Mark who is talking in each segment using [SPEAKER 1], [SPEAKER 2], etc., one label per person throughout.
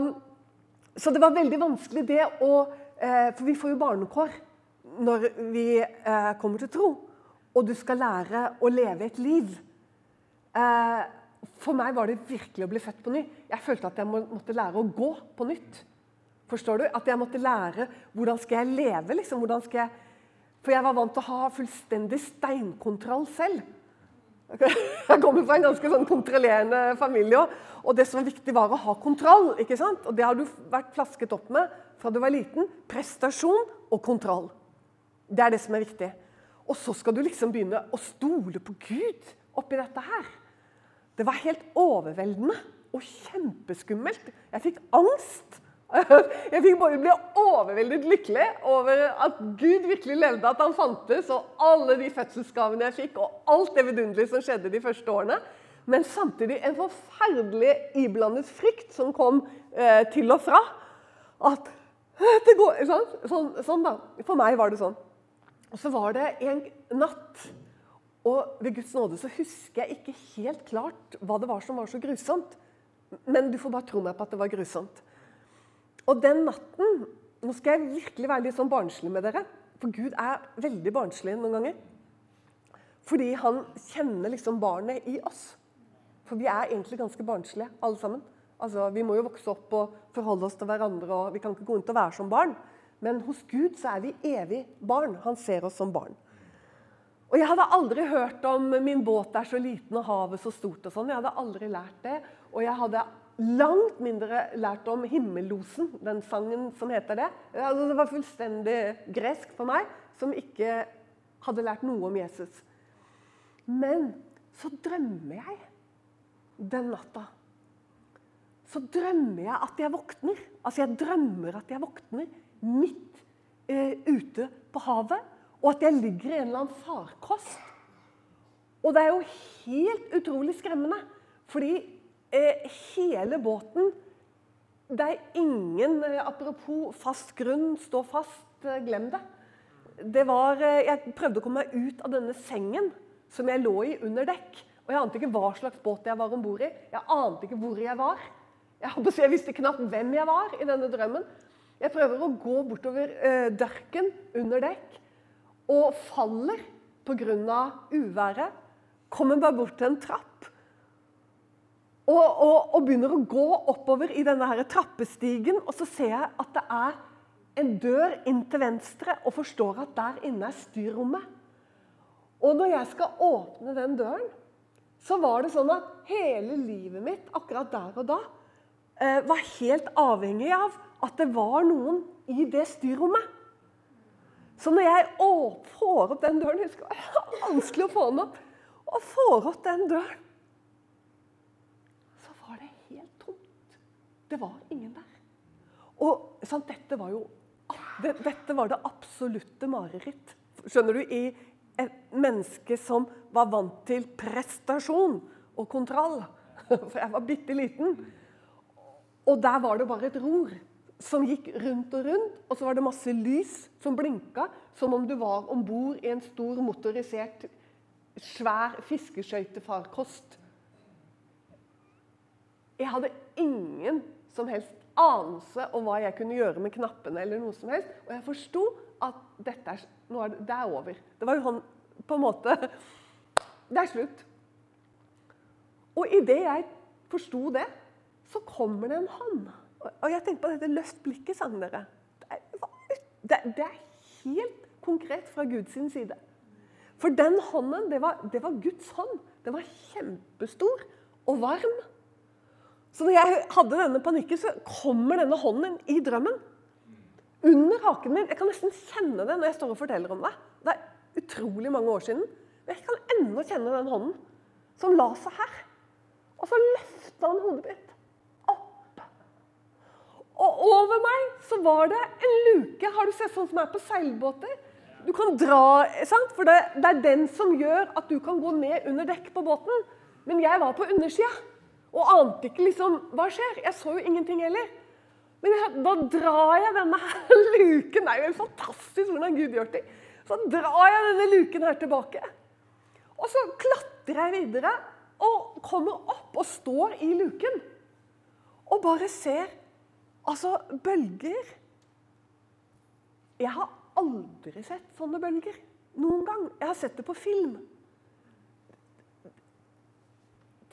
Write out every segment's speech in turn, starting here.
[SPEAKER 1] um, så det var veldig vanskelig det å eh, For vi får jo barnekår når vi eh, kommer til tro. Og du skal lære å leve et liv. Eh, for meg var det virkelig å bli født på ny. Jeg følte at jeg må, måtte lære å gå på nytt. Forstår du? At jeg måtte lære hvordan skal jeg leve. liksom, hvordan skal jeg... For jeg var vant til å ha fullstendig steinkontroll selv. Jeg kommer fra en ganske sånn kontrollerende familie. Og det som var viktig, var å ha kontroll. ikke sant? Og det har du vært flasket opp med fra du var liten. Prestasjon og kontroll. Det er det som er viktig. Og så skal du liksom begynne å stole på Gud oppi dette her. Det var helt overveldende og kjempeskummelt. Jeg fikk angst Jeg fikk bare bli overveldet lykkelig over at Gud virkelig levde, at han fantes, og alle de fødselsgavene jeg fikk, og alt det vidunderlige som skjedde de første årene. Men samtidig en forferdelig iblandet frykt som kom eh, til og fra. At det går, sånn, sånn, sånn, da. For meg var det sånn. Og så var det en natt og ved Guds nåde så husker jeg ikke helt klart hva det var som var så grusomt. Men du får bare tro meg på at det var grusomt. Og den natten Nå skal jeg virkelig være litt sånn barnslig med dere. For Gud er veldig barnslig noen ganger. Fordi han kjenner liksom barnet i oss. For vi er egentlig ganske barnslige, alle sammen. Altså, Vi må jo vokse opp og forholde oss til hverandre, og vi kan ikke gå rundt og være som barn. Men hos Gud så er vi evig barn. Han ser oss som barn. Og Jeg hadde aldri hørt om 'min båt er så liten og havet så stort'. og sånn. Jeg hadde aldri lært det. Og jeg hadde langt mindre lært om 'Himmellosen', den sangen som heter det. Altså, det var fullstendig gresk for meg, som ikke hadde lært noe om Jesus. Men så drømmer jeg den natta. Så drømmer jeg at jeg våkner. Altså, jeg drømmer at jeg våkner midt eh, ute på havet, og at jeg ligger i en eller annen farkost. Og det er jo helt utrolig skremmende, fordi hele båten Det er ingen eh, Apropos fast grunn, stå fast, eh, glem det. det var, eh, jeg prøvde å komme meg ut av denne sengen som jeg lå i under dekk. Og Jeg ante ikke hva slags båt jeg var om bord i. Jeg ante ikke hvor jeg var. Jeg, jeg visste knapt hvem jeg var i denne drømmen. Jeg prøver å gå bortover eh, dørken under dekk og faller pga. uværet. Kommer bare bort til en trapp og, og, og, begynner å gå oppover i denne her trappestigen. Og så ser jeg at det er en dør inn til venstre, og forstår at der inne er styrrommet. Og når jeg skal åpne den døren, så var det sånn at hele livet mitt akkurat der og da eh, var helt avhengig av at det var noen i det styrrommet. Så når jeg får opp den døren husker jeg, Det var vanskelig å få den opp. Og får opp den døren, Det var ingen der. Og sant, dette var jo det, Dette var det absolutte mareritt. Skjønner du? I et menneske som var vant til prestasjon og kontroll. For jeg var bitte liten. Og der var det bare et ror som gikk rundt og rundt. Og så var det masse lys som blinka, som om du var om bord i en stor motorisert, svær fiskeskøytefarkost. Jeg hadde ingen som helst anelse om hva jeg kunne gjøre med knappene. eller noe som helst. Og jeg forsto at dette er, er det, det, er over. Det var jo sånn på en måte Det er slutt. Og idet jeg forsto det, så kommer det en hånd. Og jeg tenkte på dette 'løft blikket', sang dere. Det er, det er, helt konkret fra Guds side. For den hånden, det var, det var Guds hånd. Den var kjempestor og varm. Så når jeg hadde denne panikken, så kommer denne hånden i drømmen. Under haken min. Jeg kan nesten kjenne det når jeg står og forteller om det. Det er utrolig mange år siden. Men jeg kan ennå kjenne den hånden som la seg her. Og så løfta han hodet mitt opp. Og over meg så var det en luke. Har du sett sånn som er på seilbåter? Du kan dra, sant? For det, det er den som gjør at du kan gå ned under dekk på båten. Men jeg var på undersida. Og ante ikke liksom Hva skjer? Jeg så jo ingenting heller. Men da drar jeg denne her luken Det er jo helt fantastisk hvordan Gud gjør ting. Så drar jeg denne luken her tilbake. Og så klatrer jeg videre og kommer opp og står i luken. Og bare ser Altså, bølger Jeg har aldri sett sånne bølger. Noen gang. Jeg har sett det på film.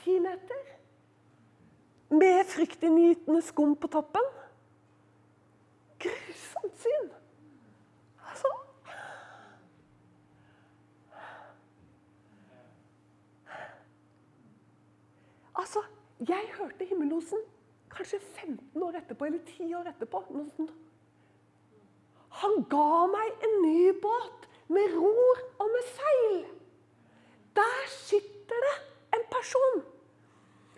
[SPEAKER 1] Ti meter. Med fryktinngytende skum på toppen. Grusomt syn. Altså Altså, jeg hørte himmellosen kanskje 15 år etterpå, eller 10 år etterpå. noe sånt. Han ga meg en ny båt med ror og med seil. Der sitter det en person.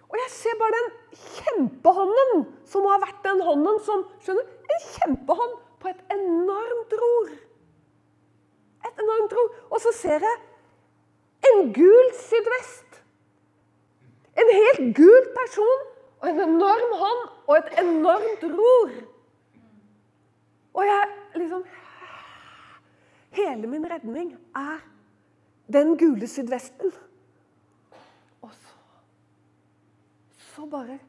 [SPEAKER 1] Og jeg ser bare den kjempehånden som har vært den hånden som skjønner, En kjempehånd på et enormt ror. Et enormt ror. Og så ser jeg en gul sydvest. En helt gul person og en enorm hånd og et enormt ror. Og jeg liksom Hele min redning er den gule sydvesten. Og så Så bare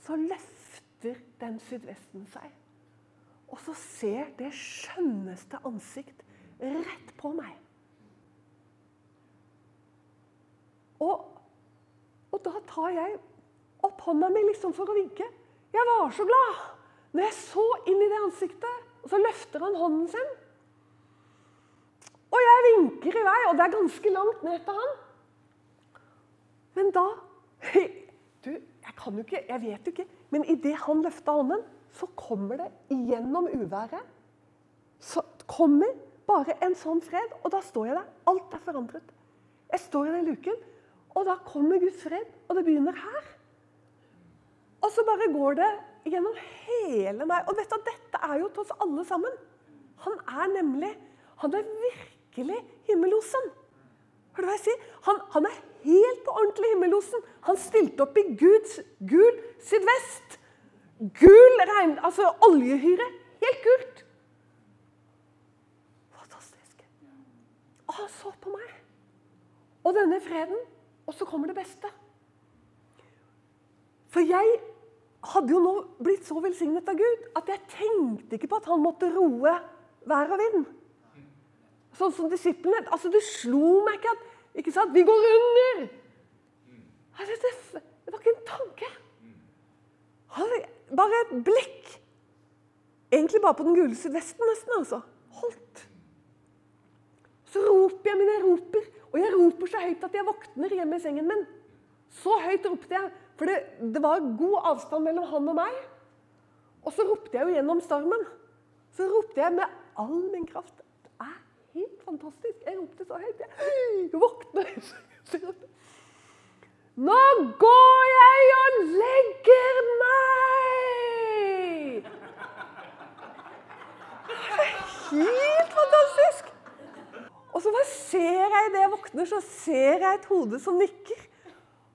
[SPEAKER 1] Så løfter den sydvesten seg. Og så ser det skjønneste ansikt rett på meg. Og, og da tar jeg opp hånda mi liksom for å vinke. Jeg var så glad når jeg så inn i det ansiktet. Og så løfter han hånden sin. Og jeg vinker i vei, og det er ganske langt ned til han. Men da Du, jeg kan jo ikke, jeg vet jo ikke. Men idet han løfta hånden, så kommer det gjennom uværet Så kommer bare en sånn fred, og da står jeg der. Alt er forandret. Jeg står i den luken, og da kommer Guds fred, og det begynner her. Og så bare går det gjennom hele meg. Og vet du, dette er jo til oss alle sammen. Han er nemlig Han er virkelig himmellosen. Hør du hva jeg sier? Han, han er helt på ordentlig himmellosen. Han stilte opp i Guds gul sydvest. Gul regn... Altså oljehyre. Helt gult. Fantastisk. Og han så på meg. Og denne freden. Og så kommer det beste. For jeg hadde jo nå blitt så velsignet av Gud at jeg tenkte ikke på at han måtte roe vær og vind. Sånn som disiplene. Altså, Det slo meg ikke at ikke sant? Vi går under! Det, var ikke en tanke. Bare et blikk. Egentlig bare på den gule sydvesten, nesten. altså. Holdt. Så roper jeg, men jeg roper. Og jeg roper så høyt at jeg våkner hjemme i sengen min. Så høyt ropte jeg, for det, det var god avstand mellom han og meg. Og så ropte jeg jo gjennom stormen. Så ropte jeg med all min kraft. Det helt fantastisk. Jeg ropte så høyt. Jeg våkner. Nå går jeg og legger meg! Helt fantastisk. Og så bare ser jeg idet jeg våkner, så ser jeg et hode som nikker.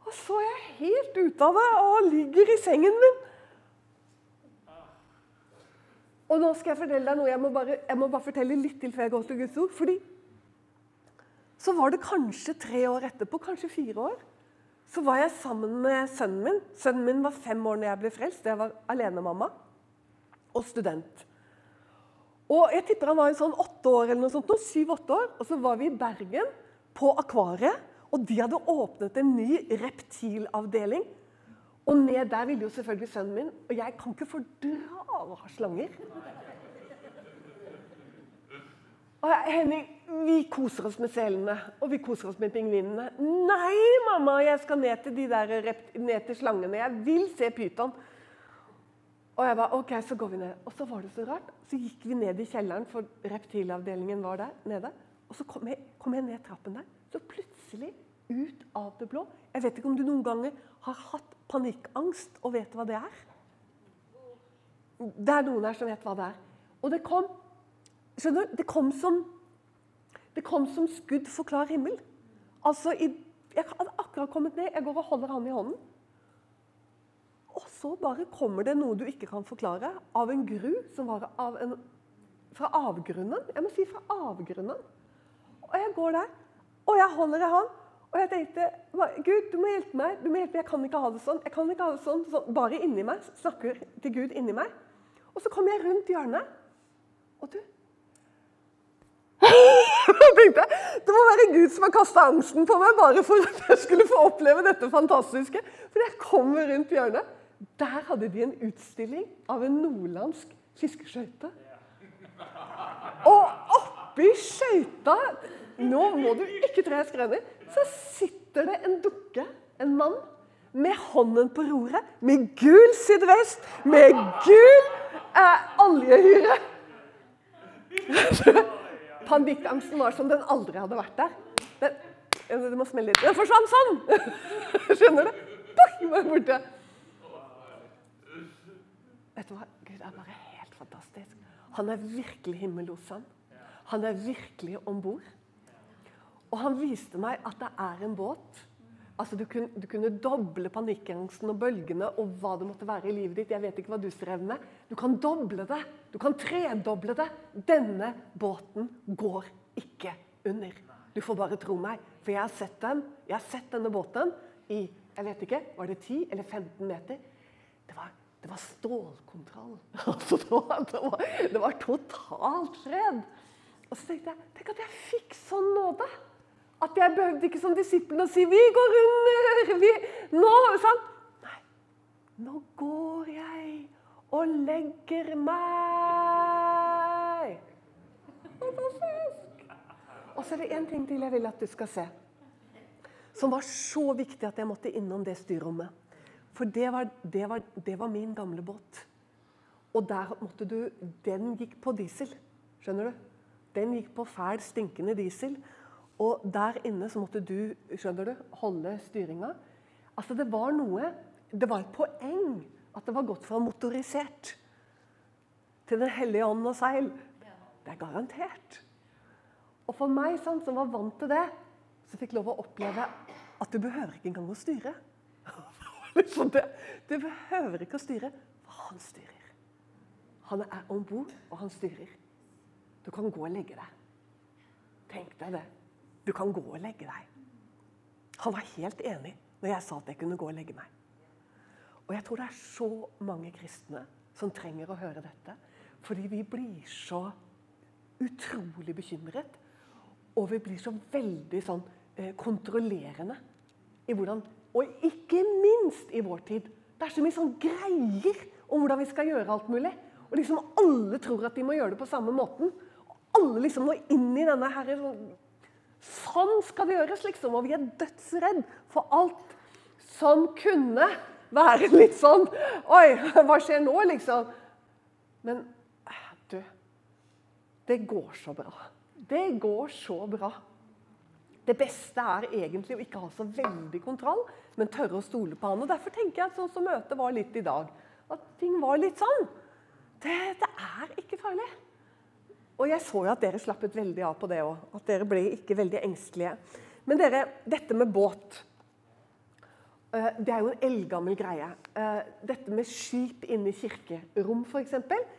[SPEAKER 1] Og så er jeg helt ute av det og ligger i sengen min. Og nå skal jeg fortelle deg noe. Jeg må bare, jeg må bare fortelle litt til før jeg går til Guds ord. Fordi så var det kanskje tre år etterpå, kanskje fire år, så var jeg sammen med sønnen min. Sønnen min var fem år når jeg ble frelst. Jeg var alenemamma og student. Og Jeg tipper han var sånn åtte år, eller noe sånt, syv-åtte år. Og så var vi i Bergen, på Akvariet. Og de hadde åpnet en ny reptilavdeling. Og ned der ville jo selvfølgelig sønnen min. Og jeg kan ikke fordra å ha slanger. Og Henning, vi koser oss med selene og vi koser oss med pingvinene. Nei, mamma, jeg skal ned til de der, ned til slangene. Jeg vil se pyton. Og jeg ba, ok, så går vi ned. Og så var det så rart. Så gikk vi ned i kjelleren, for reptilavdelingen var der nede. Og så kom jeg, kom jeg ned trappen der. Så plutselig, ut av det blå Jeg vet ikke om du noen ganger har hatt panikkangst og vet hva det er? Det er noen her som vet hva det er. Og det kom skjønner du, det kom som, det kom som skudd for klar himmel. Altså, i, Jeg hadde akkurat kommet ned, jeg går og holder han i hånden. Og så bare kommer det noe du ikke kan forklare, av en gru som var av en, fra avgrunnen. Jeg må si fra avgrunnen. Og jeg går der, og jeg holder i han. Og jeg tenkte Gud, du må hjelpe meg. du må hjelpe meg, Jeg kan ikke ha det sånn. jeg kan ikke ha det sånn, sånn. Bare inni meg. Snakker til Gud inni meg. Og så kom jeg rundt hjørnet, og du jeg tenkte, Det må være Gud som har kasta angsten på meg bare for at jeg skulle få oppleve dette fantastiske. For jeg kommer rundt hjørnet. Der hadde de en utstilling av en nordlandsk fiskeskøyte. Og oppi skøyta Nå må du ikke tro jeg skrener. Så sitter det en dukke, en mann, med hånden på roret, med gul sydvest, med gul eh, oljehyre. Panikkangsten var som den aldri hadde vært der. Den, det må smelle litt. Den forsvant sånn! Skjønner du? Boing, var borte. Vet du hva? Gud er bare helt fantastisk. Han er virkelig himmellosen. Han er virkelig om bord. Og han viste meg at det er en båt. Altså, du, kunne, du kunne doble panikkangsten og bølgene og hva det måtte være i livet ditt. Jeg vet ikke hva du strever med. Du kan doble det. Du kan tredoble det. Denne båten går ikke under. Du får bare tro meg, for jeg har sett den. Jeg har sett denne båten i jeg vet ikke, var det 10 eller 15 meter. Det var, det var stålkontroll. Altså, det, var, det, var, det var totalt fred. Og så tenkte jeg tenk at jeg fikk sånn nåde. At jeg behøvde ikke som disiplene å si 'Vi går under'. Vi, nå, sant? Nei. Nå går jeg og legger meg. Fantastisk. Og så er det én ting til jeg vil at du skal se. Som var så viktig at jeg måtte innom det styrrommet. For det var, det var, det var min gamle båt. Og der måtte du Den gikk på diesel. Skjønner du? Den gikk på fæl, stinkende diesel. Og der inne så måtte du skjønner du, holde styringa. Altså Det var noe Det var et poeng at det var gått fra motorisert til Den hellige ånd og seil. Det er garantert. Og for meg sånn, som var vant til det, så fikk lov å oppleve at du behøver ikke engang å styre. det, du behøver ikke å styre, for han styrer. Han er om bord, og han styrer. Du kan gå og legge deg. Tenk deg det. Du kan gå og legge deg. Han var helt enig når jeg sa at jeg kunne gå og legge meg. Og jeg tror det er så mange kristne som trenger å høre dette. Fordi vi blir så utrolig bekymret. Og vi blir så veldig sånn eh, kontrollerende i hvordan Og ikke minst i vår tid. Det er så mye sånn greier om hvordan vi skal gjøre alt mulig. Og liksom alle tror at de må gjøre det på samme måten. Og alle liksom må inn i denne her sånn Sånn skal det gjøres, liksom. Og vi er dødsredd for alt som kunne være litt sånn Oi, hva skjer nå, liksom? Men du Det går så bra. Det går så bra. Det beste er egentlig å ikke ha så veldig kontroll, men tørre å stole på han. Og Derfor tenker jeg at sånn som møtet var litt i dag, at ting var litt sånn. Det, det er ikke farlig. Og jeg så jo at dere slappet veldig av på det òg. At dere ble ikke veldig engstelige. Men dere, dette med båt eh, Det er jo en eldgammel greie. Eh, dette med skip inne i kirkerom, f.eks.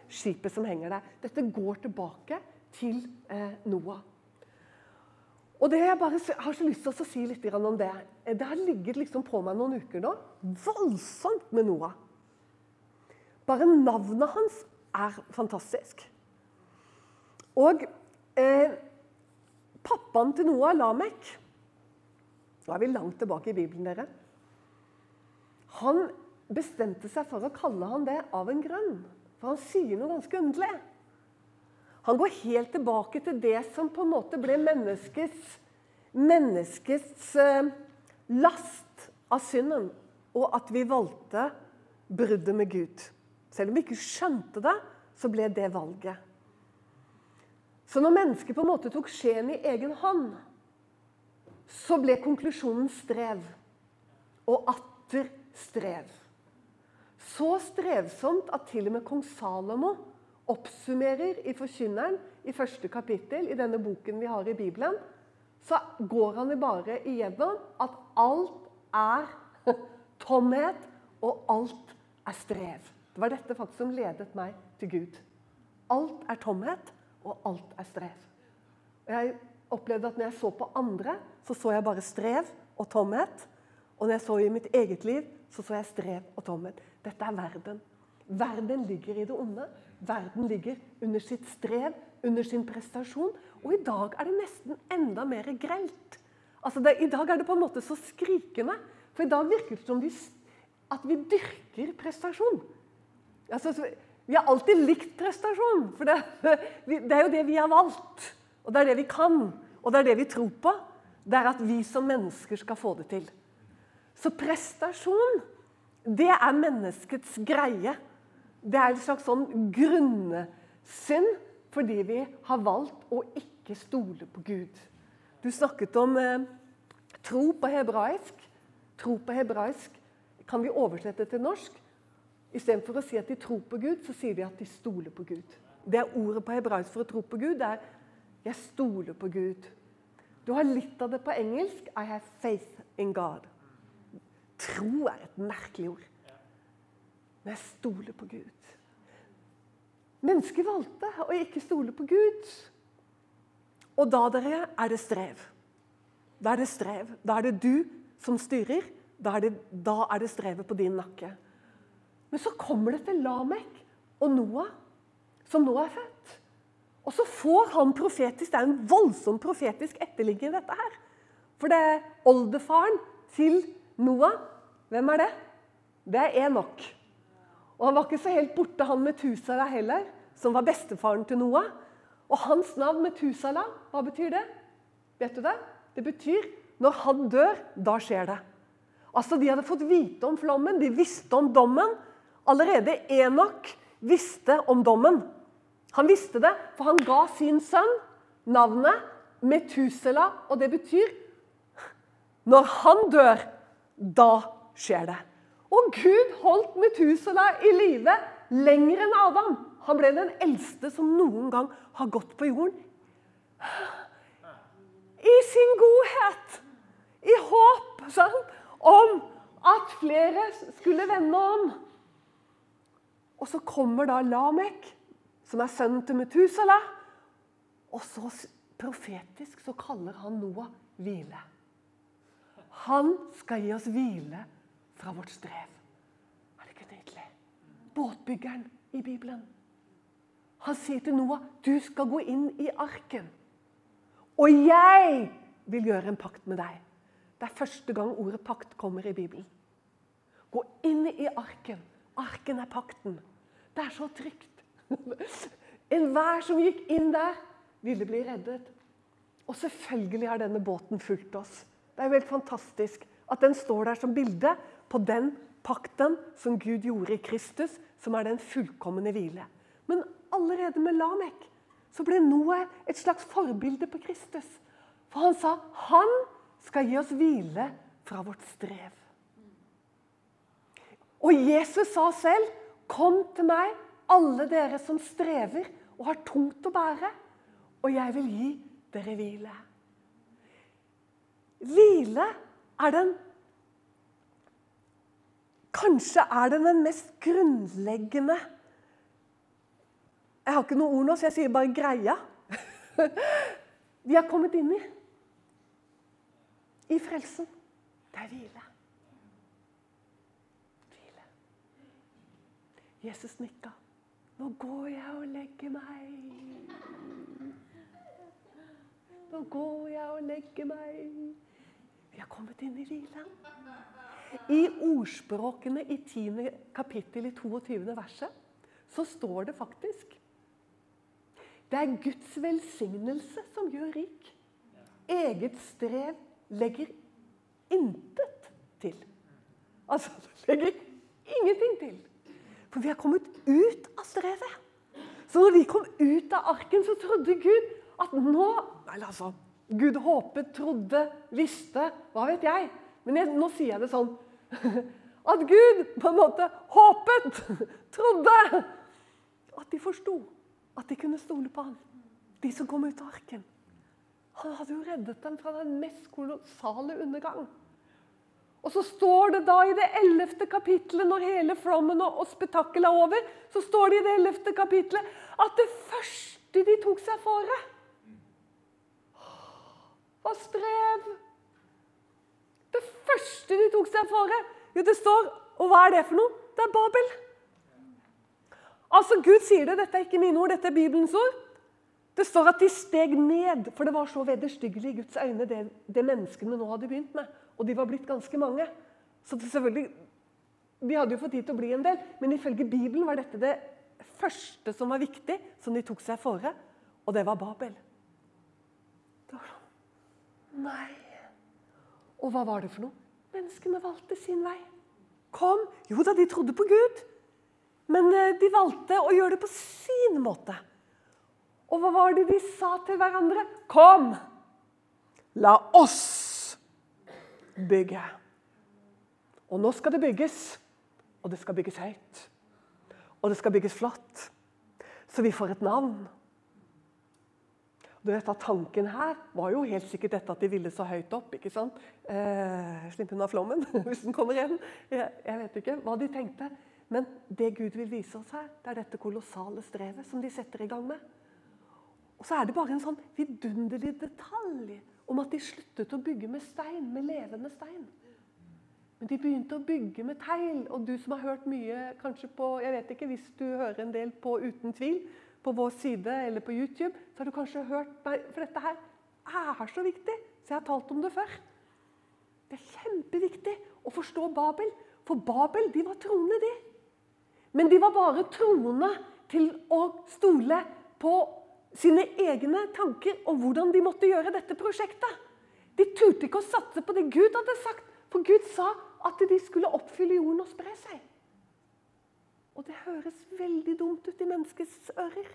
[SPEAKER 1] Skipet som henger der. Dette går tilbake til eh, Noah. Og det Jeg bare har så lyst til å si litt om det. Det har ligget liksom på meg noen uker nå. Voldsomt med Noah. Bare navnet hans er fantastisk. Og eh, pappaen til Noah, Lamek Nå er vi langt tilbake i Bibelen, dere. Han bestemte seg for å kalle han det av en grunn. For han sier noe ganske underlig. Han går helt tilbake til det som på en måte ble menneskets, menneskets eh, last av synden. Og at vi valgte bruddet med Gud. Selv om vi ikke skjønte det, så ble det valget. Så når mennesket på en måte tok skjeen i egen hånd, så ble konklusjonen strev. Og atter strev. Så strevsomt at til og med kong Salomo oppsummerer i Forkynneren i første kapittel i denne boken vi har i Bibelen, så går han bare igjennom at alt er tomhet, og alt er strev. Det var dette faktisk som ledet meg til Gud. Alt er tomhet, og alt er strev. Jeg opplevde at når jeg så på andre, så så jeg bare strev og tomhet. Og når jeg så i mitt eget liv, så så jeg strev og tomhet. Dette er verden. Verden ligger i det onde. Verden ligger under sitt strev, under sin prestasjon. Og i dag er det nesten enda mer grelt. Altså det, I dag er det på en måte så skrikende. For i dag virker det som vi, at vi dyrker prestasjon. Altså, vi har alltid likt prestasjon, for det, det, er jo det vi har valgt. Og det er det vi kan, og det er det vi tror på. Det er at vi som mennesker skal få det til. Så prestasjon, det er menneskets greie. Det er en slags sånn grunnsynd fordi vi har valgt å ikke stole på Gud. Du snakket om eh, tro på hebraisk. Tro på hebraisk kan vi oversette til norsk. Istedenfor å si at de tror på Gud, så sier de at de stoler på Gud. Det er ordet på hebraisk for å tro på Gud. Det er 'jeg stoler på Gud'. Du har litt av det på engelsk 'I have faith in God'. Tro er et merkelig ord. Men jeg stoler på Gud. Mennesket valgte å ikke stole på Gud. Og da dere, er det strev. Da er det strev. Da er det du som styrer. Da er det, da er det strevet på din nakke. Men så kommer det til Lamek og Noah, som nå er født. Og så får han profetisk Det er en voldsom profetisk etterligger i dette her. For det er oldefaren til Noah. Hvem er det? Det er Enok. Og han var ikke så helt borte, han Metusala heller, som var bestefaren til Noah. Og hans navn Metusala, hva betyr det? Vet du det? Det betyr når han dør, da skjer det. Altså, De hadde fått vite om flommen, de visste om dommen. Allerede Enok visste om dommen. Han visste det, for han ga sin sønn navnet Metusela, og det betyr Når han dør, da skjer det. Og Gud holdt Metusela i live lenger enn Adam. Han ble den eldste som noen gang har gått på jorden. I sin godhet, i håp sant? om at flere skulle vende om. Og så kommer da Lamek, som er sønnen til Metusala. Og så profetisk så kaller han Noah hvile. Han skal gi oss hvile fra vårt strev. Er det ikke nydelig? Båtbyggeren i Bibelen. Han sier til Noah, 'Du skal gå inn i arken.' 'Og jeg vil gjøre en pakt med deg.' Det er første gang ordet 'pakt' kommer i Bibelen. Gå inn i arken. Arken er pakten. Det er så trygt. Enhver som gikk inn der, ville bli reddet. Og selvfølgelig har denne båten fulgt oss. Det er jo helt fantastisk at den står der som bilde på den pakten som Gud gjorde i Kristus, som er den fullkomne hvile. Men allerede med Lamek så ble Noah et slags forbilde på Kristus. For han sa han skal gi oss hvile fra vårt strev. Og Jesus sa selv 'Kom til meg, alle dere som strever og har tungt å bære, og jeg vil gi dere hvile'. Hvile er den Kanskje er den den mest grunnleggende Jeg har ikke noe ord nå, så jeg sier bare 'greia'. Vi har kommet inn i. I frelsen. Det er hvile. Jesus nikka. 'Nå går jeg og legger meg.' Nå går jeg og legger meg. Vi har kommet inn i hvilen. I ordspråkene i 10. kapittel i 22. verset så står det faktisk Det er Guds velsignelse som gjør rik. Eget strev legger intet til. Altså, det legger ingenting til. For vi har kommet ut av strevet. Så når vi kom ut av arken, så trodde Gud at nå Eller altså Gud håpet, trodde, visste Hva vet jeg? Men jeg, nå sier jeg det sånn at Gud på en måte håpet, trodde at de forsto at de kunne stole på ham, de som kom ut av arken. Han hadde jo reddet dem fra den mest kolossale undergang. Og så står det da i det ellevte kapitlet, når hele flommen og, og spetakkelet er over, så står det i det ellevte kapitlet at det første de tok seg fore, var strev. Det første de tok seg for, jo, det står Og hva er det for noe? Det er Babel. Altså, Gud sier det. Dette er ikke mine ord, dette er Bibelens ord. Det står at de steg ned, for det var så vederstyggelig i Guds øyne, det, det menneskene nå hadde begynt med. Og de var blitt ganske mange. Så selvfølgelig, De hadde jo fått tid til å bli en del, men ifølge Bibelen var dette det første som var viktig, som de tok seg fore, og det var Babel. Det var sånn Nei. Og hva var det for noe? Menneskene valgte sin vei. Kom. Jo da, de trodde på Gud. Men eh, de valgte å gjøre det på sin måte. Og hva var det de sa til hverandre? Kom, la oss bygge. Og nå skal det bygges. Og det skal bygges høyt. Og det skal bygges flott. Så vi får et navn. Du vet at Tanken her var jo helt sikkert dette at de ville så høyt opp. ikke sant? Eh, Slippe unna flommen hvis den kommer igjen. Jeg, jeg, vet ikke hva de tenkte. Men det Gud vil vise oss her, det er dette kolossale strevet som de setter i gang med. Og så er det bare en sånn vidunderlig detalj om at de sluttet å bygge med stein, med levende stein. Men de begynte å bygge med tegl. Og du som har hørt mye kanskje på, jeg vet ikke, Hvis du hører en del på Uten tvil, på vår side eller på YouTube, så har du kanskje hørt meg For dette her er så viktig, så jeg har talt om det før. Det er kjempeviktig å forstå Babel. For Babel de var troende, de. Men de var bare troende til å stole på sine egne tanker om hvordan de måtte gjøre dette prosjektet. De turte ikke å satse på det Gud hadde sagt, for Gud sa at de skulle oppfylle jorden og spre seg. Og det høres veldig dumt ut i menneskets ører.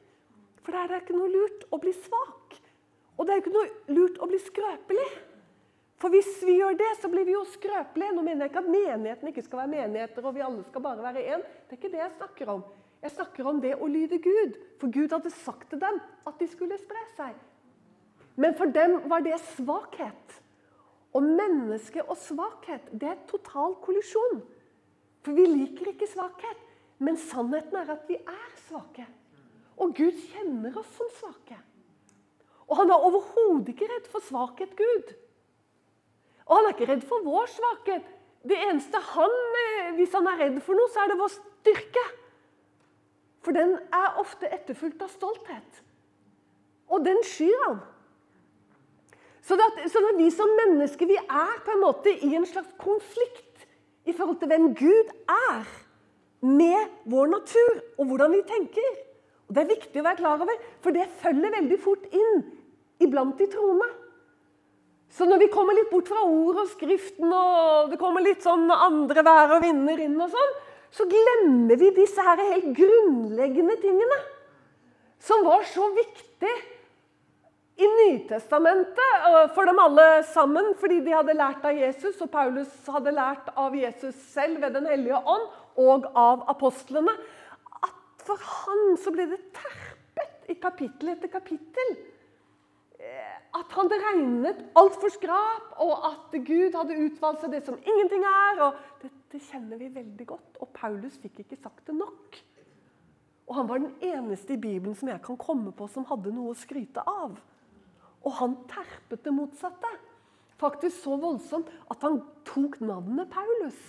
[SPEAKER 1] For det er ikke noe lurt å bli svak. Og det er ikke noe lurt å bli skrøpelig. For hvis vi gjør det, så blir vi jo skrøpelige. Nå mener jeg ikke at menigheten ikke skal være menigheter, og vi alle skal bare være én. Det er ikke det jeg snakker om. Jeg snakker om det å lyde Gud. For Gud hadde sagt til dem at de skulle spre seg. Men for dem var det svakhet. Og menneske og svakhet det er total kollisjon. For vi liker ikke svakhet. Men sannheten er at vi er svake. Og Gud kjenner oss som svake. Og han er overhodet ikke redd for svakhet, Gud. Og han er ikke redd for vår svakhet. Det eneste han, eh, Hvis han er redd for noe, så er det vår styrke. For den er ofte etterfulgt av stolthet. Og den skyr han. Så, det, så det vi som mennesker vi er på en måte i en slags konflikt i forhold til hvem Gud er med vår natur og hvordan vi tenker. Og Det er viktig å være klar over, for det følger veldig fort inn iblant de troende. Så når vi kommer litt bort fra ord og Skriften, og det kommer litt sånn andre vær og vinder inn, og sånn, så glemmer vi disse her helt grunnleggende tingene. Som var så viktig i Nytestamentet for dem alle sammen, fordi de hadde lært av Jesus, og Paulus hadde lært av Jesus selv ved Den hellige ånd, og av apostlene, at for han så ble det terpet i kapittel etter kapittel. Eh, at han regnet alt for skrap, og at Gud hadde utvalgt seg det som ingenting er. og Dette kjenner vi veldig godt, og Paulus fikk ikke sagt det nok. Og Han var den eneste i Bibelen som jeg kan komme på som hadde noe å skryte av. Og han terpet det motsatte. Faktisk så voldsomt at han tok navnet Paulus.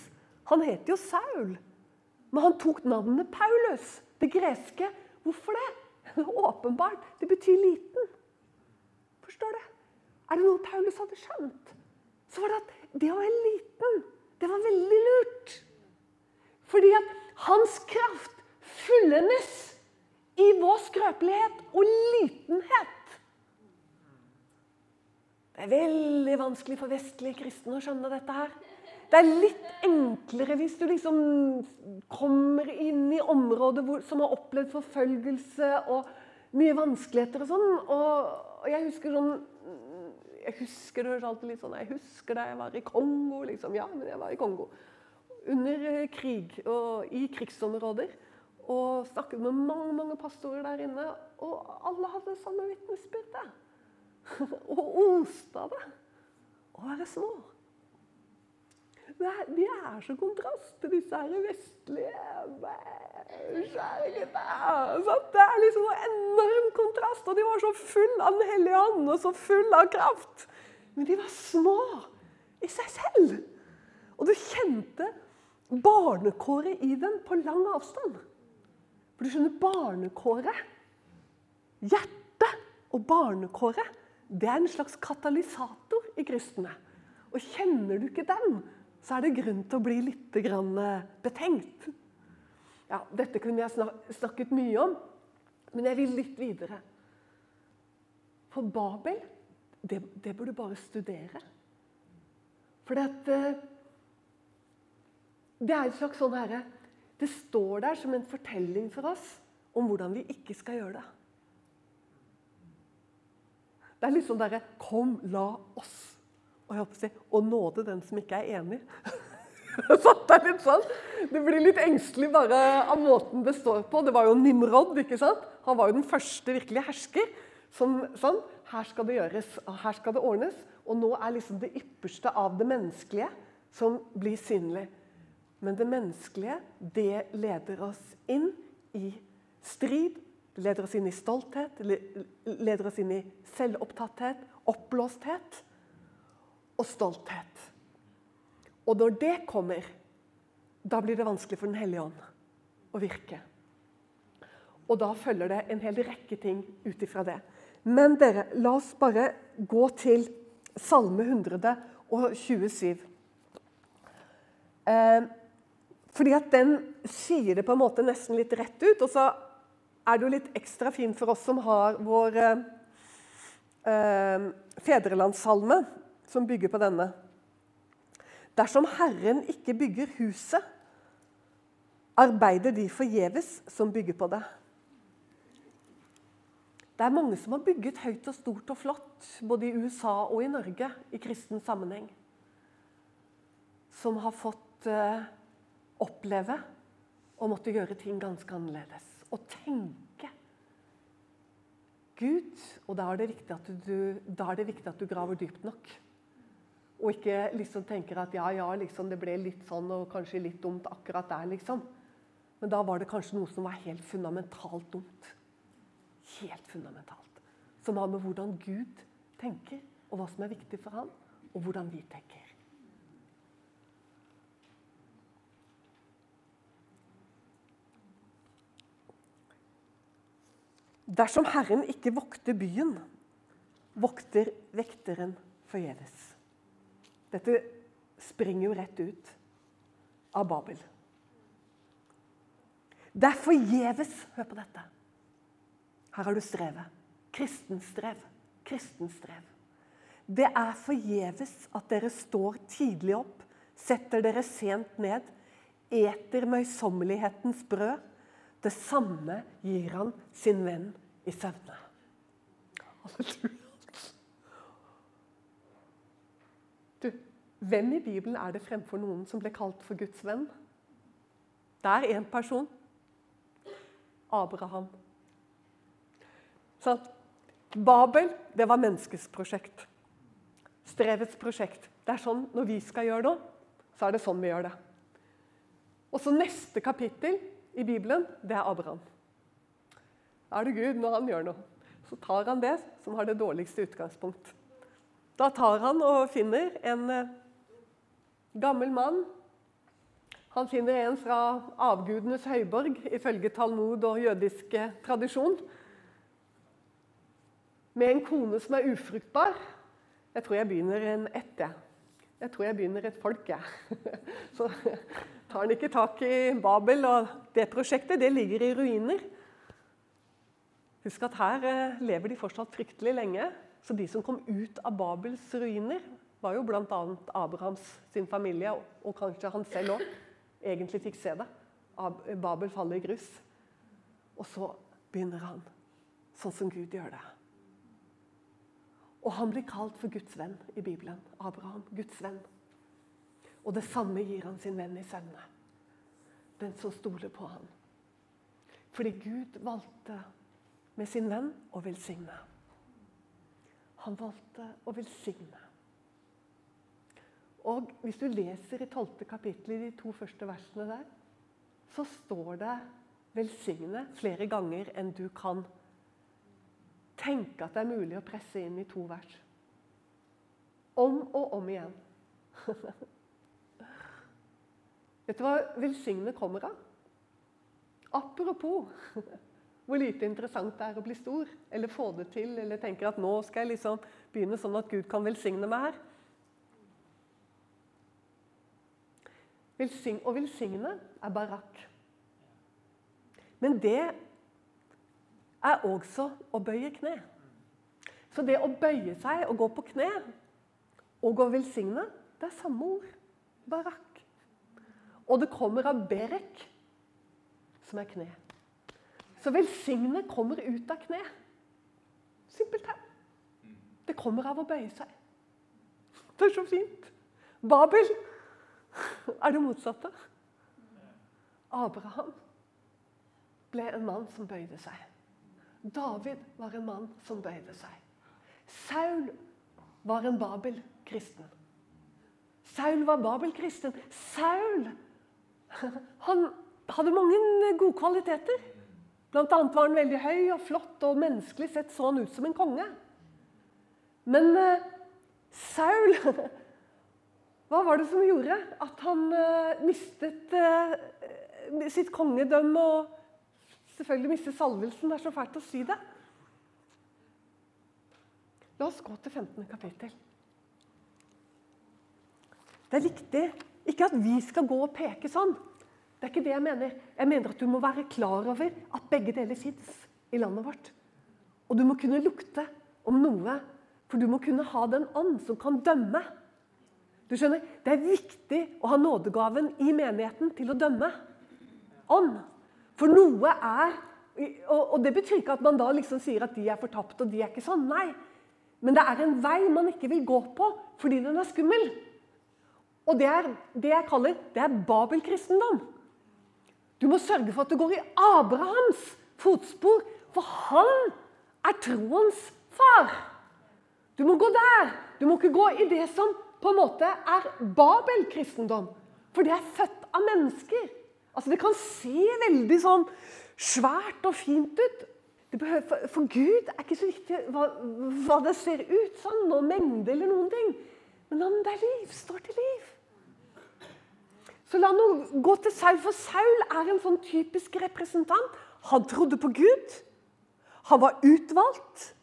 [SPEAKER 1] Han het jo Saul. Men han tok navnet Paulus, det greske. Hvorfor det? Åpenbart. Det betyr liten. Forstår det. Er det noe Paulus hadde skjønt, så var det at det å være liten, det var veldig lurt. Fordi at hans kraft fullendes i vår skrøpelighet og litenhet. Det er veldig vanskelig for vestlige kristne å skjønne dette her. Det er litt enklere hvis du liksom kommer inn i områder som har opplevd forfølgelse og mye vanskeligheter og sånn. Og, og, jeg husker sånn Jeg husker det alltid litt sånn Jeg husker da jeg var i Kongo, liksom. Ja, men jeg var i Kongo. Under eh, krig og i krigsområder. Og snakket med mange mange pastorer der inne. Og alle hadde samme vitnesbyrd. og oste av det. Å være små. De er så kontrast til disse her vestlige Så Det er liksom en enorm kontrast. Og de var så full av Den hellige ånd og så full av kraft. Men de var små. i seg selv. Og du kjente barnekåret i dem på lang avstand. For du skjønner, barnekåret, hjertet og barnekåret, det er en slags katalysator i kristne. Og kjenner du ikke den, så er det grunn til å bli litt eh, betenkt. Ja, dette kunne jeg snakket mye om, men jeg vil litt videre. For Babel, det, det bør du bare studere. For det, eh, det er en slags sånn herre Det står der som en fortelling for oss om hvordan vi ikke skal gjøre det. Det er litt sånn derre Kom, la oss. Og jeg håper å si, og nåde den som ikke er enig. Satt der litt sånn. det blir litt engstelig bare av måten det står på. Det var jo Nimrod. ikke sant? Han var jo den første virkelige hersker. Som sånn Her skal det gjøres, her skal det ordnes. Og nå er liksom det ypperste av det menneskelige som blir synlig. Men det menneskelige, det leder oss inn i strid. Det leder oss inn i stolthet, det leder oss inn i selvopptatthet, oppblåsthet og stolthet. Og når det kommer, da blir det vanskelig for Den hellige ånd å virke. Og da følger det en hel rekke ting ut ifra det. Men dere, la oss bare gå til Salme 127. Eh, fordi at den sier det på en måte nesten litt rett ut. Og så er det jo litt ekstra fint for oss som har vår eh, eh fedrelandssalme, som bygger på denne. Dersom Herren ikke bygger huset, arbeider de forgjeves som bygger på det. Det er mange som har bygget høyt og stort og flott, både i USA og i Norge, i kristen sammenheng. Som har fått uh, oppleve å måtte gjøre ting ganske annerledes. Og tenke Gud. Og da er det viktig at du, det viktig at du graver dypt nok. Og ikke liksom tenker at ja, ja, liksom, det ble litt sånn og kanskje litt dumt akkurat der, liksom. Men da var det kanskje noe som var helt fundamentalt dumt helt fundamentalt. Som har med hvordan Gud tenker, og hva som er viktig for ham, og hvordan vi tenker. Dersom Herren ikke vokter byen, vokter vekteren forgjeves. Dette springer jo rett ut av Babel. Det er forgjeves Hør på dette. Her har du strevet. Kristenstrev. Kristenstrev. Det er forgjeves at dere står tidlig opp, setter dere sent ned, eter møysommelighetens brød. Det samme gir han sin venn i søvne. Du, hvem i Bibelen er det fremfor noen som ble kalt for Guds venn? Det er én person. Abraham. Sånn. Babel det var menneskets prosjekt. Strevets prosjekt. Det er sånn Når vi skal gjøre noe, så er det sånn vi gjør det. Og så Neste kapittel i Bibelen det er Abraham. Da er det Gud når han gjør noe. Så tar han det som har det dårligste utgangspunkt. Da tar han og finner en eh, gammel mann. Han finner en fra avgudenes høyborg, ifølge Talmud og jødiske tradisjon med en kone som er ufruktbar. Jeg tror jeg begynner en ett, jeg. Jeg tror jeg begynner et folk, jeg. Så tar han ikke tak i Babel, og det prosjektet det ligger i ruiner. Husk at her eh, lever de fortsatt fryktelig lenge. Så de som kom ut av Babels ruiner, var jo bl.a. Abrahams sin familie, og kanskje han selv òg, egentlig fikk se det. Babel faller i grus. Og så begynner han sånn som Gud gjør det. Og han blir kalt for Guds venn i Bibelen. Abraham, Guds venn. Og det samme gir han sin venn i sønnene. Den som stoler på ham. Fordi Gud valgte med sin venn å velsigne. Han valgte å velsigne. Og hvis du leser i 12. kapittel i de to første versene der, så står det 'velsigne' flere ganger enn du kan tenke at det er mulig å presse inn i to vers. Om og om igjen. Vet du hva velsigne kommer av? Apropos hvor lite interessant det er å bli stor, eller få det til, eller tenker at nå skal jeg liksom begynne sånn at Gud kan velsigne meg her. Velsign, å velsigne er barakk. Men det er også å bøye kne. Så det å bøye seg og gå på kne og å velsigne, det er samme ord. Barakk. Og det kommer av berek, som er kne. Så velsigne kommer ut av kne. Simpelthen. Det kommer av å bøye seg. Det er så fint. Babel er det motsatte. Abraham ble en mann som bøyde seg. David var en mann som bøyde seg. Saul var en Babel-kristen. Saul var Babel-kristen. Saul han hadde mange gode kvaliteter. Blant annet var han veldig høy og flott, og menneskelig sett så han ut som en konge. Men uh, Saul Hva var det som gjorde at han uh, mistet uh, sitt kongedømme og selvfølgelig mistet salvelsen? Det er så fælt å si det. La oss gå til 15. kapittel. Det er viktig ikke at vi skal gå og peke sånn. Det er ikke det jeg mener. Jeg mener at du må være klar over at begge deler fins i landet vårt. Og du må kunne lukte om noe, for du må kunne ha den ånd som kan dømme. Du skjønner, Det er viktig å ha nådegaven i menigheten til å dømme. Ånd. For noe er Og det betyr ikke at man da liksom sier at de er fortapt og de er ikke sånn. Nei. Men det er en vei man ikke vil gå på fordi den er skummel. Og det er det jeg kaller det er babelkristendom. Du må sørge for at du går i Abrahams fotspor, for han er troens far. Du må gå der. Du må ikke gå i det som på en måte er Babel-kristendom. For det er født av mennesker. Altså Det kan se veldig sånn svært og fint ut. Behøver, for, for, Gud er ikke så viktig hva, hva det ser ut sånn, og mengde eller noen ting. Men om det er liv, står til liv. Så la nå gå til Saul, for Saul er en sånn typisk representant. Han trodde på Gud. Han var utvalgt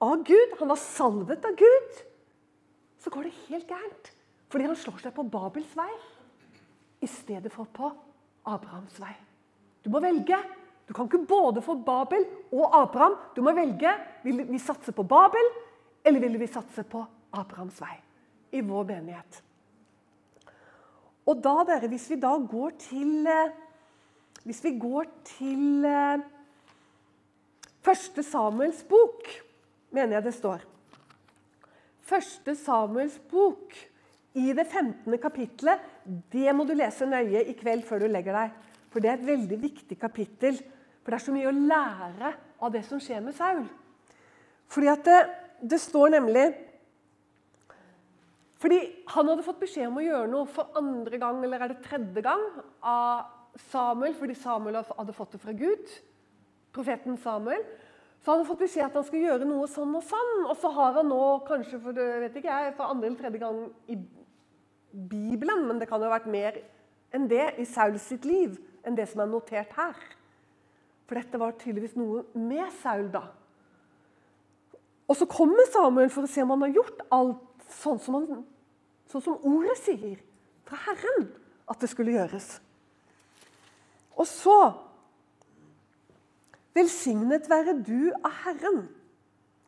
[SPEAKER 1] av Gud. Han var salvet av Gud. Så går det helt gærent fordi han slår seg på Babels vei i stedet for på Abrahams vei. Du må velge. Du kan ikke både få Babel og Abraham. Du må velge. Vil vi satse på Babel, eller vil vi satse på Abrahams vei i vår menighet? Og da, dere, hvis vi da går til eh, Hvis vi går til eh, Første Samuels bok, mener jeg det står. Første Samuels bok i det 15. kapittelet, det må du lese nøye i kveld før du legger deg. For det er et veldig viktig kapittel. For det er så mye å lære av det som skjer med Saul. Fordi at det, det står nemlig Fordi han hadde fått beskjed om å gjøre noe for andre gang eller er det tredje gang av Samuel, fordi Samuel hadde fått det fra Gud. Profeten Samuel. Så han hadde fått beskjed at han skulle gjøre noe sånn og sånn. Og så har han nå kanskje for, vet ikke jeg, for andre eller tredje gang i Bibelen, men det kan jo ha vært mer enn det i Saul sitt liv enn det som er notert her. For dette var tydeligvis noe med Saul, da. Og så kommer Samuel for å se om han har gjort alt sånn som, han, sånn som ordet sier fra Herren at det skulle gjøres. Og så Velsignet være du av Herren,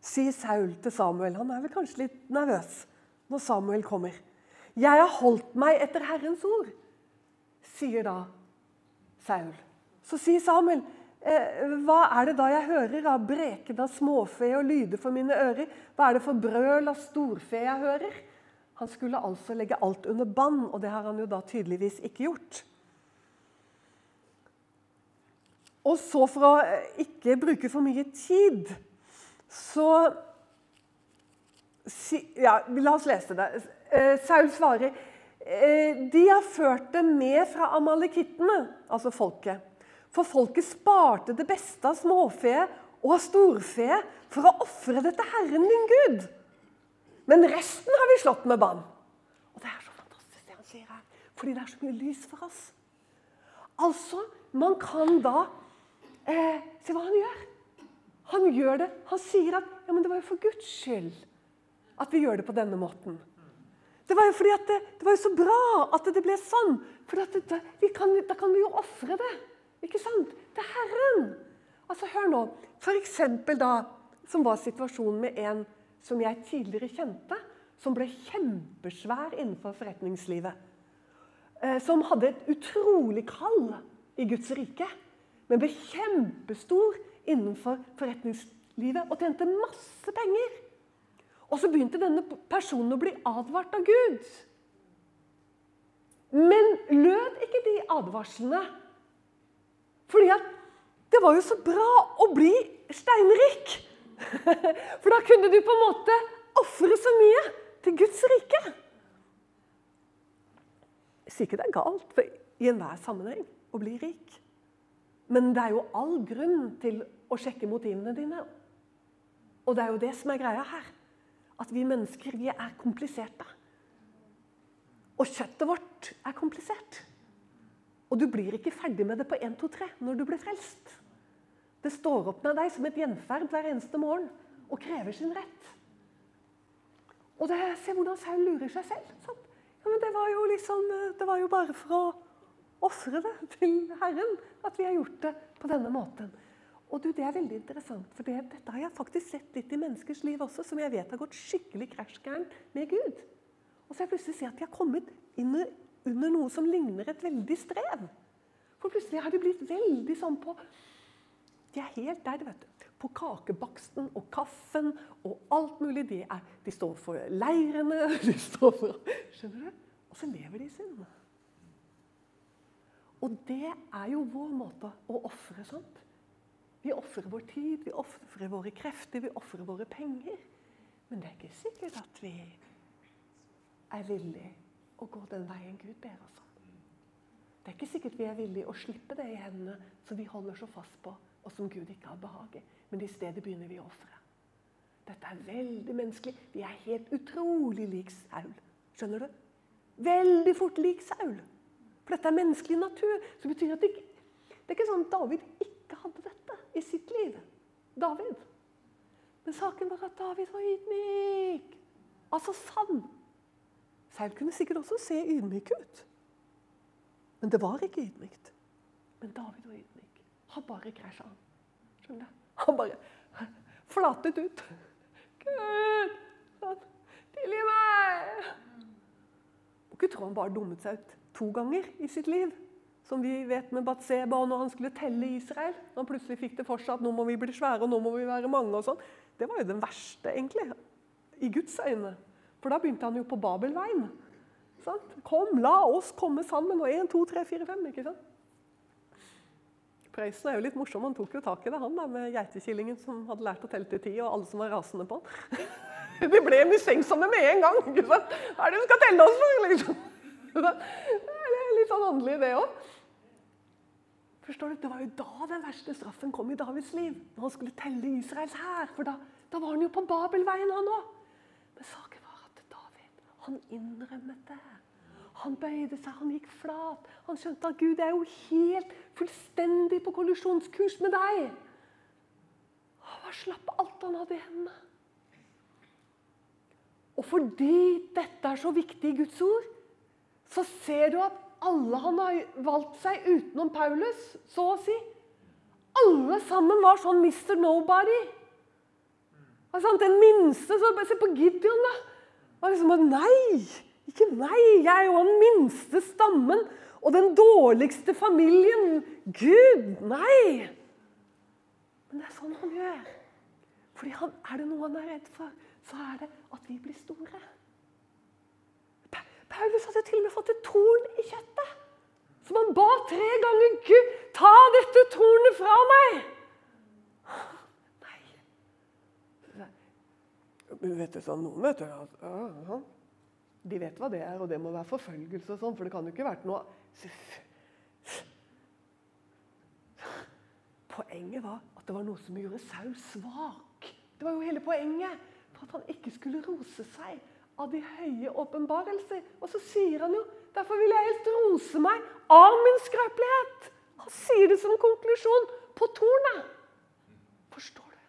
[SPEAKER 1] sier Saul til Samuel. Han er vel kanskje litt nervøs når Samuel kommer. Jeg har holdt meg etter Herrens ord, sier da Saul. Så sier Samuel, Eh, hva er det da jeg hører av breken av småfe og lyder for mine ører? Hva er det for brøl av storfe jeg hører? Han skulle altså legge alt under bann, og det har han jo da tydeligvis ikke gjort. Og så, for å eh, ikke bruke for mye tid, så ja, La oss lese det. Eh, Saul svarer de har ført det med fra amalekittene, altså folket. For folket sparte det beste av småfe og av storfe for å ofre det til Herren din Gud. Men resten har vi slått med bann. Og det er så fantastisk. det han sier her. Fordi det er så mye lys for oss. Altså, man kan da eh, Se hva han gjør. Han gjør det. Han sier at ja, men det var jo for Guds skyld at vi gjør det på denne måten. Det var jo fordi at det, det var jo så bra at det ble sånn. For kan, da kan vi jo ofre det. Ikke sant? Det er Herren. Altså, Hør nå. For eksempel da, som var situasjonen med en som jeg tidligere kjente, som ble kjempesvær innenfor forretningslivet. Eh, som hadde et utrolig kall i Guds rike, men ble kjempestor innenfor forretningslivet og tjente masse penger. Og så begynte denne personen å bli advart av Gud. Men lød ikke de advarslene? Fordi at det var jo så bra å bli steinrik! For da kunne du på en måte ofre så mye til Guds rike. Jeg sier ikke det er galt i enhver sammenheng å bli rik. Men det er jo all grunn til å sjekke motivene dine. Og det er jo det som er greia her. At vi mennesker vi er kompliserte. Og kjøttet vårt er komplisert. Og du blir ikke ferdig med det på 1, 2, 3 når du blir frelst. Det står opp med deg som et gjenferd hver eneste morgen og krever sin rett. Og det, Se hvordan Saul lurer seg selv. Sant? Ja, men det var, jo liksom, det var jo bare for å ofre det til Herren at vi har gjort det på denne måten. Og du, Det er veldig interessant, for det, dette har jeg faktisk sett litt i menneskers liv også, som jeg vet har gått skikkelig krasjgærent med Gud. Og så har jeg plutselig sett at de har kommet inn under noe som ligner et veldig strev. For plutselig har de blitt veldig sånn på de er helt der, vet du. På kakebaksten og kaffen og alt mulig. De, er, de står for leirene. De står for Skjønner du? Og så lever de i synd. Og det er jo vår måte å ofre sånt. Vi ofrer vår tid, vi ofrer våre krefter, vi ofrer våre penger. Men det er ikke sikkert at vi er villige å gå den veien Gud ber oss om. Det er ikke sikkert vi er villige å slippe det i hendene som vi holder så fast på og som Gud ikke har behag i. Men i stedet begynner vi å ofre. Dette er veldig menneskelig. Vi er helt utrolig lik Saul. Skjønner du? Veldig fort lik Saul. For dette er menneskelig natur. Så betyr at det, det er ikke sånn at David ikke hadde dette i sitt liv. David. Men saken var at David var ydmyk. Altså sann. Saul kunne sikkert også se ydmyk ut. Men det var ikke ydmykt. Men David var ydmyk. Han bare krasja an. Skjønner du? Han bare flatet ut. Gud, tilgi meg! Ikke tro han bare dummet seg ut to ganger i sitt liv. Som vi vet med Batseba og når han skulle telle Israel. Når han plutselig fikk det for seg at nå må vi bli svære og nå må vi være mange. og sånn. Det var jo den verste, egentlig, i Guds øyne. For da begynte han jo på Babelveien. Sant? Kom, la oss komme sammen. Og én, to, tre, fire, fem. ikke sant? Prøysen er jo litt morsom. Han tok jo tak i det, han da, med geitekillingen som hadde lært å telle til ti, og alle som var rasende på han. De ble mistenksomme med en gang. Hva er det du skal telle oss for? Liksom. Det er litt sånn åndelig, det òg. Forstår du? Det var jo da den verste straffen kom i Davids liv. Når han skulle telle Israels hær. For da, da, var han jo på Babelveien, han òg. Men saken var at David han innrømmet det. Han bøyde seg, han gikk flat. Han skjønte at Gud er jo helt fullstendig på kollisjonskurs med deg. Han slapp alt han hadde i hendene. Og fordi dette er så viktig i Guds ord, så ser du at alle han har valgt seg utenom Paulus, så å si Alle sammen var sånn Mr. Nobody. Altså, den minste så, Se på Gideon, da. var liksom, Nei! Ikke meg! Jeg er jo den minste stammen og den dårligste familien. Gud, nei! Men det er sånn han gjør. Fordi han, Er det noe han er redd for, så er det at vi blir store. Paulus hadde til og med fått et torn i kjøttet. Som han ba tre ganger. Gud, ta dette tornet fra meg! Nei. Men vet du sånn, noen vet du, de vet hva det er, og det må være forfølgelse og sånn, for det kan jo ikke vært noe Poenget var at det var noe som gjorde Saul svak. Det var jo hele poenget. At han ikke skulle rose seg av de høye åpenbarelser. Og så sier han jo Derfor vil jeg helst rose meg av min skrøpelighet. Han sier det som konklusjon på tornet. Forstår du?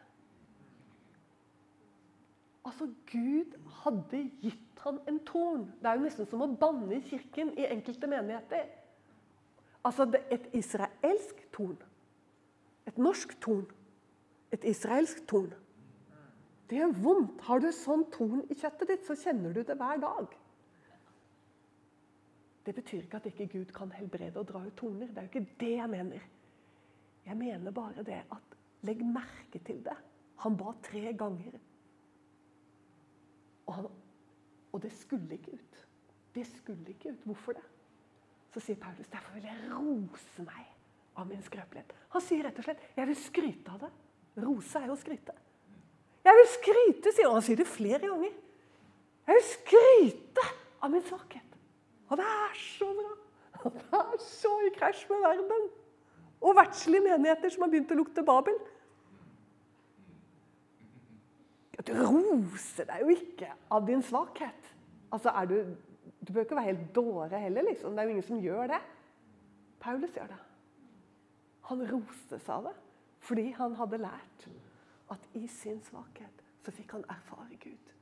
[SPEAKER 1] Altså, Gud hadde gitt han en torn. Det er jo nesten som å banne i kirken i enkelte menigheter. Altså et israelsk torn. Et norsk torn. Et israelsk torn. Det gjør vondt. Har du sånn torn i kjøttet ditt, så kjenner du det hver dag. Det betyr ikke at ikke Gud kan helbrede og dra ut torner. Det er jo ikke det jeg mener. Jeg mener bare det at legg merke til det. Han ba tre ganger. Og, han, og det skulle ikke ut. Det skulle ikke ut. Hvorfor det? Så sier Paulus derfor vil jeg rose meg av min skrøpelighet. Han sier rett og slett jeg vil skryte av det. Rose er jo å skryte. Jeg vil skryte, sier han. Han sier det flere ganger. Jeg vil skryte av min svakhet. Og det er så bra! Det er så i krasj med verden. Og verdslige menigheter som har begynt å lukte Babel. Du roser deg jo ikke av din svakhet. Altså, er du, du bør ikke være helt dåre heller. liksom. Det er jo ingen som gjør det. Paulus gjør det. Han roste seg av det fordi han hadde lært at i sin svakhet så fikk han erfare Gud.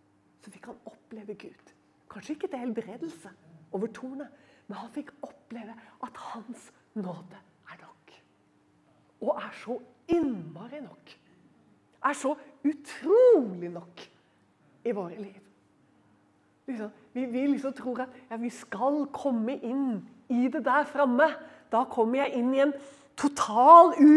[SPEAKER 1] Så fikk han oppleve Gud. Kanskje ikke til helbredelse, over tornet. Men han fikk oppleve at hans nåde er nok. Og er så innmari nok. Er så utrolig nok i våre liv. Liksom, vi, vi, liksom tror at ja, vi skal komme inn i det der framme. Da kommer jeg inn i en total u...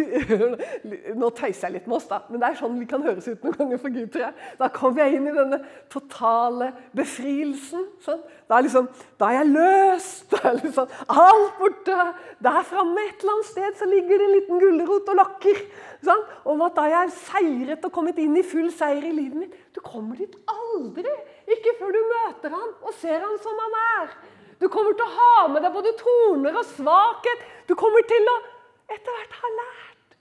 [SPEAKER 1] Nå tøyser jeg litt med oss, da, men det er sånn vi kan høres ut noen ganger for Gud. tror jeg. Da kommer jeg inn i denne totale befrielsen. Sånn. Da, er liksom, da er jeg løst. Da er liksom alt borte. Der framme et eller annet sted så ligger det en liten gulrot og lakker. Sånn, om at da jeg er seiret og kommet inn i full seier i livet mitt. Du kommer dit aldri. Ikke før du møter han og ser han som han er. Du kommer til å ha med deg både torner og svakhet. Du kommer til å etter hvert har lært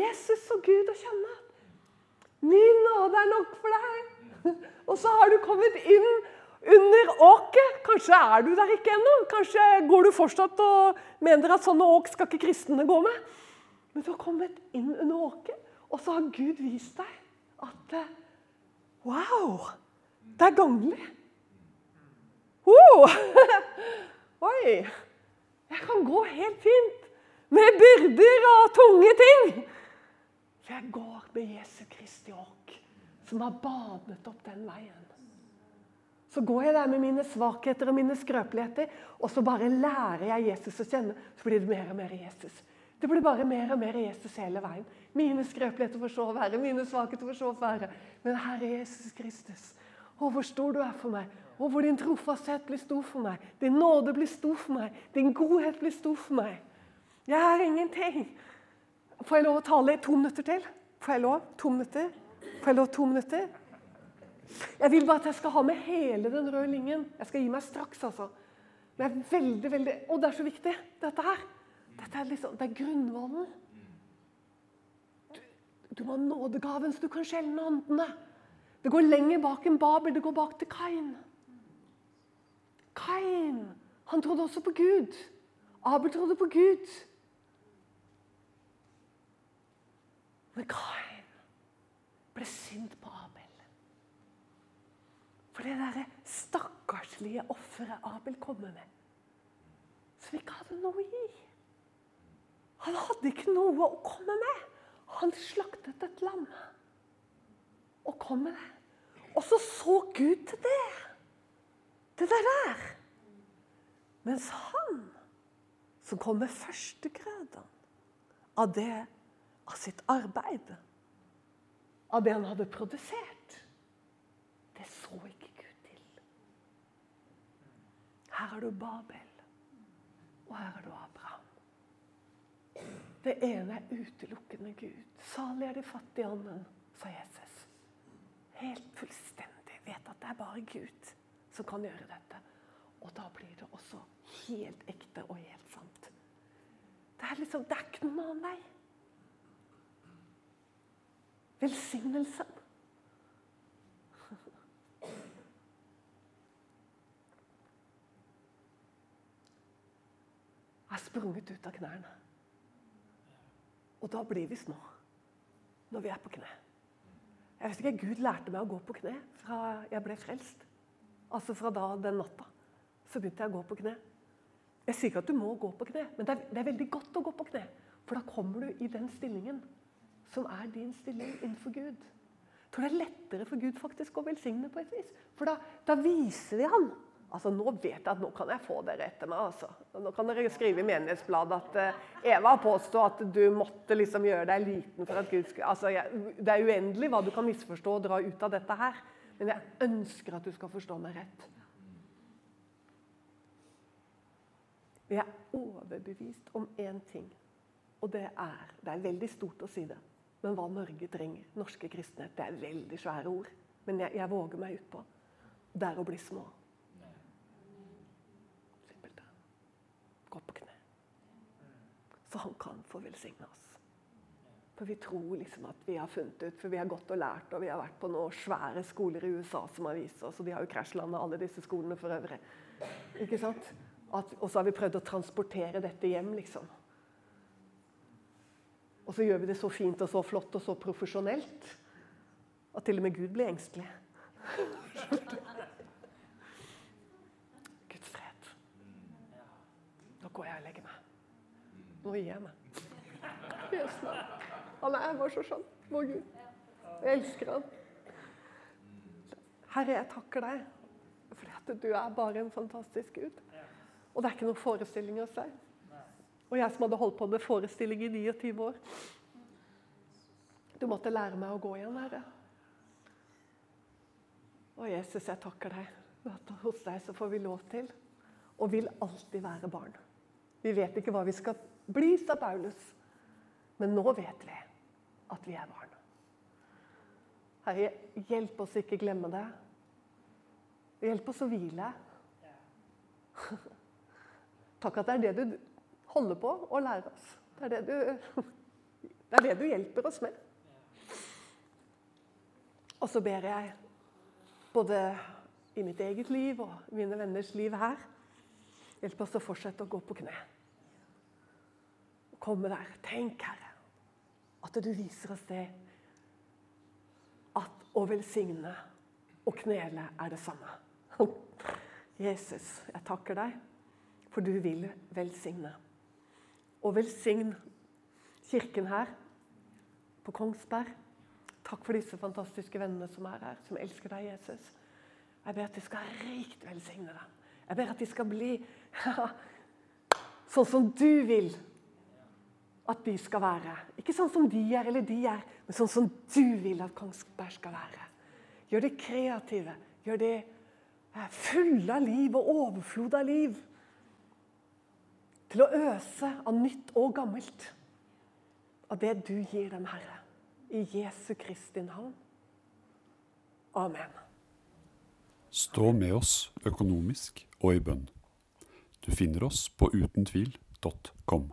[SPEAKER 1] Jesus og Gud å kjenne. Min nåde er nok for deg. Og så har du kommet inn under åket. Kanskje er du der ikke ennå. Kanskje går du fortsatt og mener at sånne åk skal ikke kristne gå med. Men du har kommet inn under åket, og så har Gud vist deg at eh, Wow! Det er ganglig. Oh. Oi! Jeg kan gå helt fint med byrder og tunge ting. For jeg går med Jesu Kristi åk, som har badet opp den veien. Så går jeg der med mine svakheter og mine skrøpeligheter, og så bare lærer jeg Jesus å kjenne. Så blir det mer og mer Jesus. Det blir bare mer og mer Jesus hele veien. Mine skrøpeligheter får så være, mine svakheter får så være. Men Herre Jesus Kristus, å, hvor stor du er for meg. Og hvor din trofasthet blir stor for meg. Din nåde blir stor for meg. Din godhet blir stor for meg. Jeg er ingenting. Får jeg lov å tale i to minutter til? Får jeg lov? To minutter? Får jeg lov to minutter? Jeg vil bare at jeg skal ha med hele den røde linjen. Jeg skal gi meg straks, altså. Det er veldig, veldig Og det er så viktig, dette her. Dette er, liksom, det er grunnvollen. Du, du må ha nådegaven, så du kan skjelne åndene. Det går lenger bak enn Babel. Det går bak til Kain. Kain, han trodde også på Gud. Abel trodde på Gud. Men Kain ble sint på Abel. For det derre stakkarslige offeret Abel kommer med, som ikke hadde noe i. Han hadde ikke noe å komme med. Han slaktet et lam og kom med det. Og så så Gud til det. Det der der. Mens han som kom med førstegrøden av det av sitt arbeid. Av det han hadde produsert. Det så ikke Gud til. Her har du Babel, og her har du Abraham. Det ene er utelukkende Gud. Salig er de fattige i ånden, sa Jesus. Helt fullstendig. Vet at det er bare Gud som kan gjøre dette. Og da blir det også helt ekte og helt sant. Det er liksom, det er ikke noen annen vei velsignelsen. sprunget ut av knærne. Og da blir vi små. Når vi er på kne. Jeg vet ikke, Gud lærte meg å gå på kne fra jeg ble frelst. Altså fra da den natta. Så begynte jeg å gå på kne. Jeg sier ikke at du må gå på kne, men det er, det er veldig godt å gå på kne. For da kommer du i den stillingen som er din stilling innenfor Gud. Jeg tror det er lettere for Gud faktisk å velsigne på et vis. For da, da viser vi ham Altså, Nå vet jeg at nå kan jeg få dere etter meg. altså. Nå kan dere skrive i menighetsbladet at uh, Eva påstod at du måtte liksom gjøre deg liten for at Gud skulle altså, jeg, Det er uendelig hva du kan misforstå og dra ut av dette her. Men jeg ønsker at du skal forstå meg rett. Jeg er overbevist om én ting, og det er Det er veldig stort å si det, men hva Norge trenger, norske kristne, det er veldig svære ord. Men jeg, jeg våger meg utpå. Det er å bli små. gå på kne. Så han kan få velsigne oss. For vi tror liksom at vi har funnet ut, for vi har gått og lært, og vi har vært på noen svære skoler i USA som har vist oss, og de har jo krasjlanda alle disse skolene for øvrig. Ikke sant? Og så har vi prøvd å transportere dette hjem, liksom. Og så gjør vi det så fint og så flott og så profesjonelt at til og med Gud blir engstelig. Guds fred. Nå går jeg og legger meg. Nå gir jeg meg. Han er bare så skjønn, vår Gud. Jeg elsker han. Herre, jeg takker deg fordi at du er bare en fantastisk Gud. Og det er ikke noen forestilling å deg. Og jeg som hadde holdt på med forestilling i 29 år. Du måtte lære meg å gå igjen, Herre. Og Jesus, jeg takker deg. At hos deg så får vi lov til og vil alltid være barn. Vi vet ikke hva vi skal bli, sa Paulus. Men nå vet vi at vi er barn. Herre, hjelp oss ikke glemme det. Hjelp oss å hvile. Takk at det er det du holder på å lære oss. Det er det du, det er det du hjelper oss med. Og så ber jeg, både i mitt eget liv og mine venners liv her Hjelp oss å fortsette å gå på kne. Komme der. Tenk, Herre, at du viser oss det. At å velsigne og knele er det samme. Jesus, jeg takker deg, for du vil velsigne. Og velsign kirken her på Kongsberg. Takk for disse fantastiske vennene som er her, som elsker deg, Jesus. Jeg ber at de skal rikt velsigne dem. Jeg ber at de skal bli sånn som du vil at de skal være. Ikke sånn som de er eller de er, men sånn som du vil at Kongsberg skal være. Gjør det kreative. Gjør det eh, fulle av liv og overflod av liv. Til å øse av nytt og gammelt. Av det du gir dem, Herre. I Jesu Kristi navn. Amen.
[SPEAKER 2] Stå med oss økonomisk og i bønn. Du finner oss på utentvil.com.